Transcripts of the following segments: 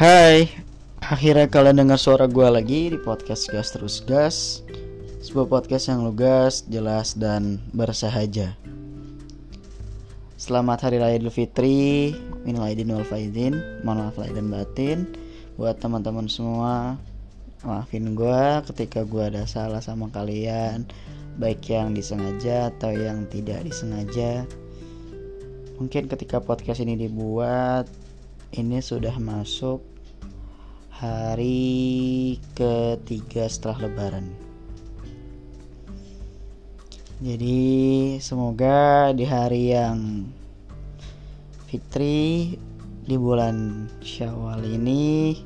Hai, akhirnya kalian dengar suara gue lagi di podcast Gas Terus Gas. Sebuah podcast yang lugas, jelas, dan bersahaja. Selamat Hari Raya Idul Fitri. Minal Aidin wal Faizin. Mohon maaf lahir dan batin. Buat teman-teman semua Maafin gue ketika gue ada salah sama kalian. Baik yang disengaja atau yang tidak disengaja. Mungkin ketika podcast ini dibuat ini sudah masuk hari ketiga setelah lebaran. Jadi semoga di hari yang fitri di bulan syawal ini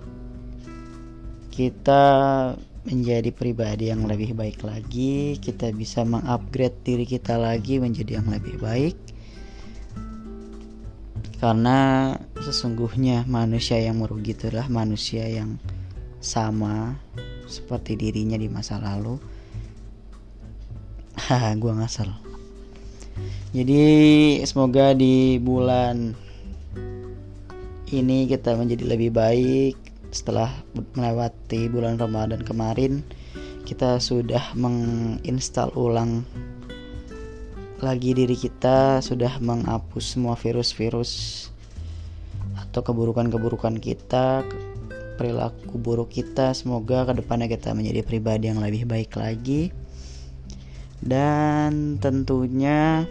kita menjadi pribadi yang lebih baik lagi kita bisa mengupgrade diri kita lagi menjadi yang lebih baik karena sesungguhnya manusia yang merugi itulah manusia yang sama seperti dirinya di masa lalu. Haha gua ngasal. Jadi semoga di bulan ini kita menjadi lebih baik. Setelah melewati bulan Ramadan kemarin kita sudah menginstal ulang lagi diri kita sudah menghapus semua virus-virus atau keburukan-keburukan kita perilaku buruk kita. Semoga ke depannya kita menjadi pribadi yang lebih baik lagi. Dan tentunya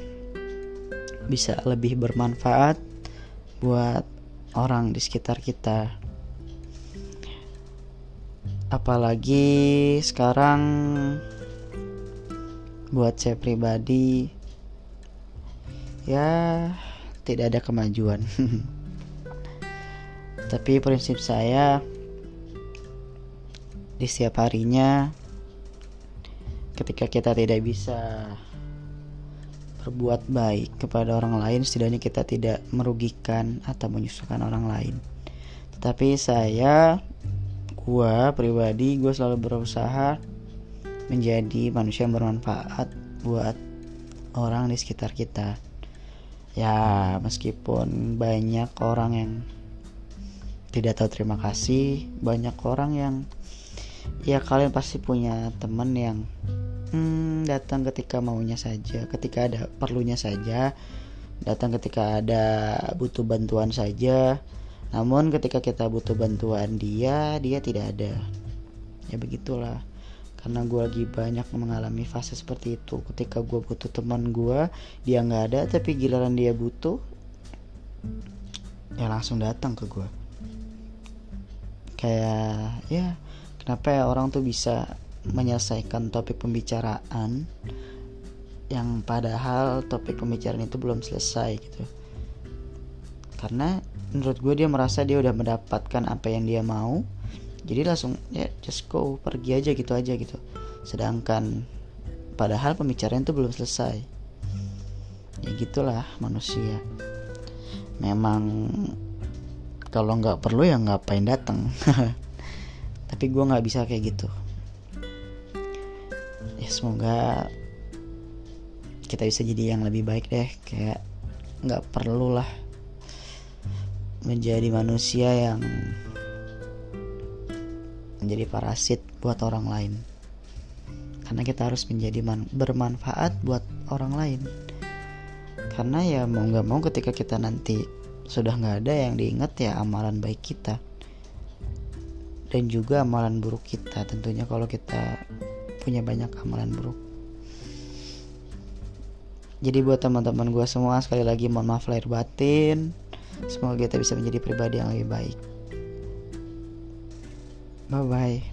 bisa lebih bermanfaat buat orang di sekitar kita. Apalagi sekarang buat saya pribadi ya tidak ada kemajuan. Tapi prinsip saya di setiap harinya ketika kita tidak bisa berbuat baik kepada orang lain setidaknya kita tidak merugikan atau menyusahkan orang lain. Tetapi saya gua pribadi gue selalu berusaha menjadi manusia yang bermanfaat buat orang di sekitar kita ya meskipun banyak orang yang tidak tahu terima kasih banyak orang yang ya kalian pasti punya teman yang hmm, datang ketika maunya saja ketika ada perlunya saja datang ketika ada butuh bantuan saja. Namun ketika kita butuh bantuan dia dia tidak ada. Ya begitulah karena gue lagi banyak mengalami fase seperti itu. Ketika gue butuh teman gue dia nggak ada tapi giliran dia butuh ya langsung datang ke gue kayak ya kenapa ya orang tuh bisa menyelesaikan topik pembicaraan yang padahal topik pembicaraan itu belum selesai gitu. Karena menurut gue dia merasa dia udah mendapatkan apa yang dia mau jadi langsung ya just go pergi aja gitu aja gitu. Sedangkan padahal pembicaraan itu belum selesai. Ya gitulah manusia. Memang kalau nggak perlu ya ngapain datang tapi gue nggak bisa kayak gitu. Ya semoga kita bisa jadi yang lebih baik deh. Kayak nggak perlu lah menjadi manusia yang menjadi parasit buat orang lain. Karena kita harus menjadi bermanfaat buat orang lain. Karena ya mau nggak mau ketika kita nanti sudah nggak ada yang diingat ya amalan baik kita. Dan juga amalan buruk kita. Tentunya kalau kita punya banyak amalan buruk. Jadi buat teman-teman gue semua sekali lagi mohon maaf lahir batin. Semoga kita bisa menjadi pribadi yang lebih baik Bye bye.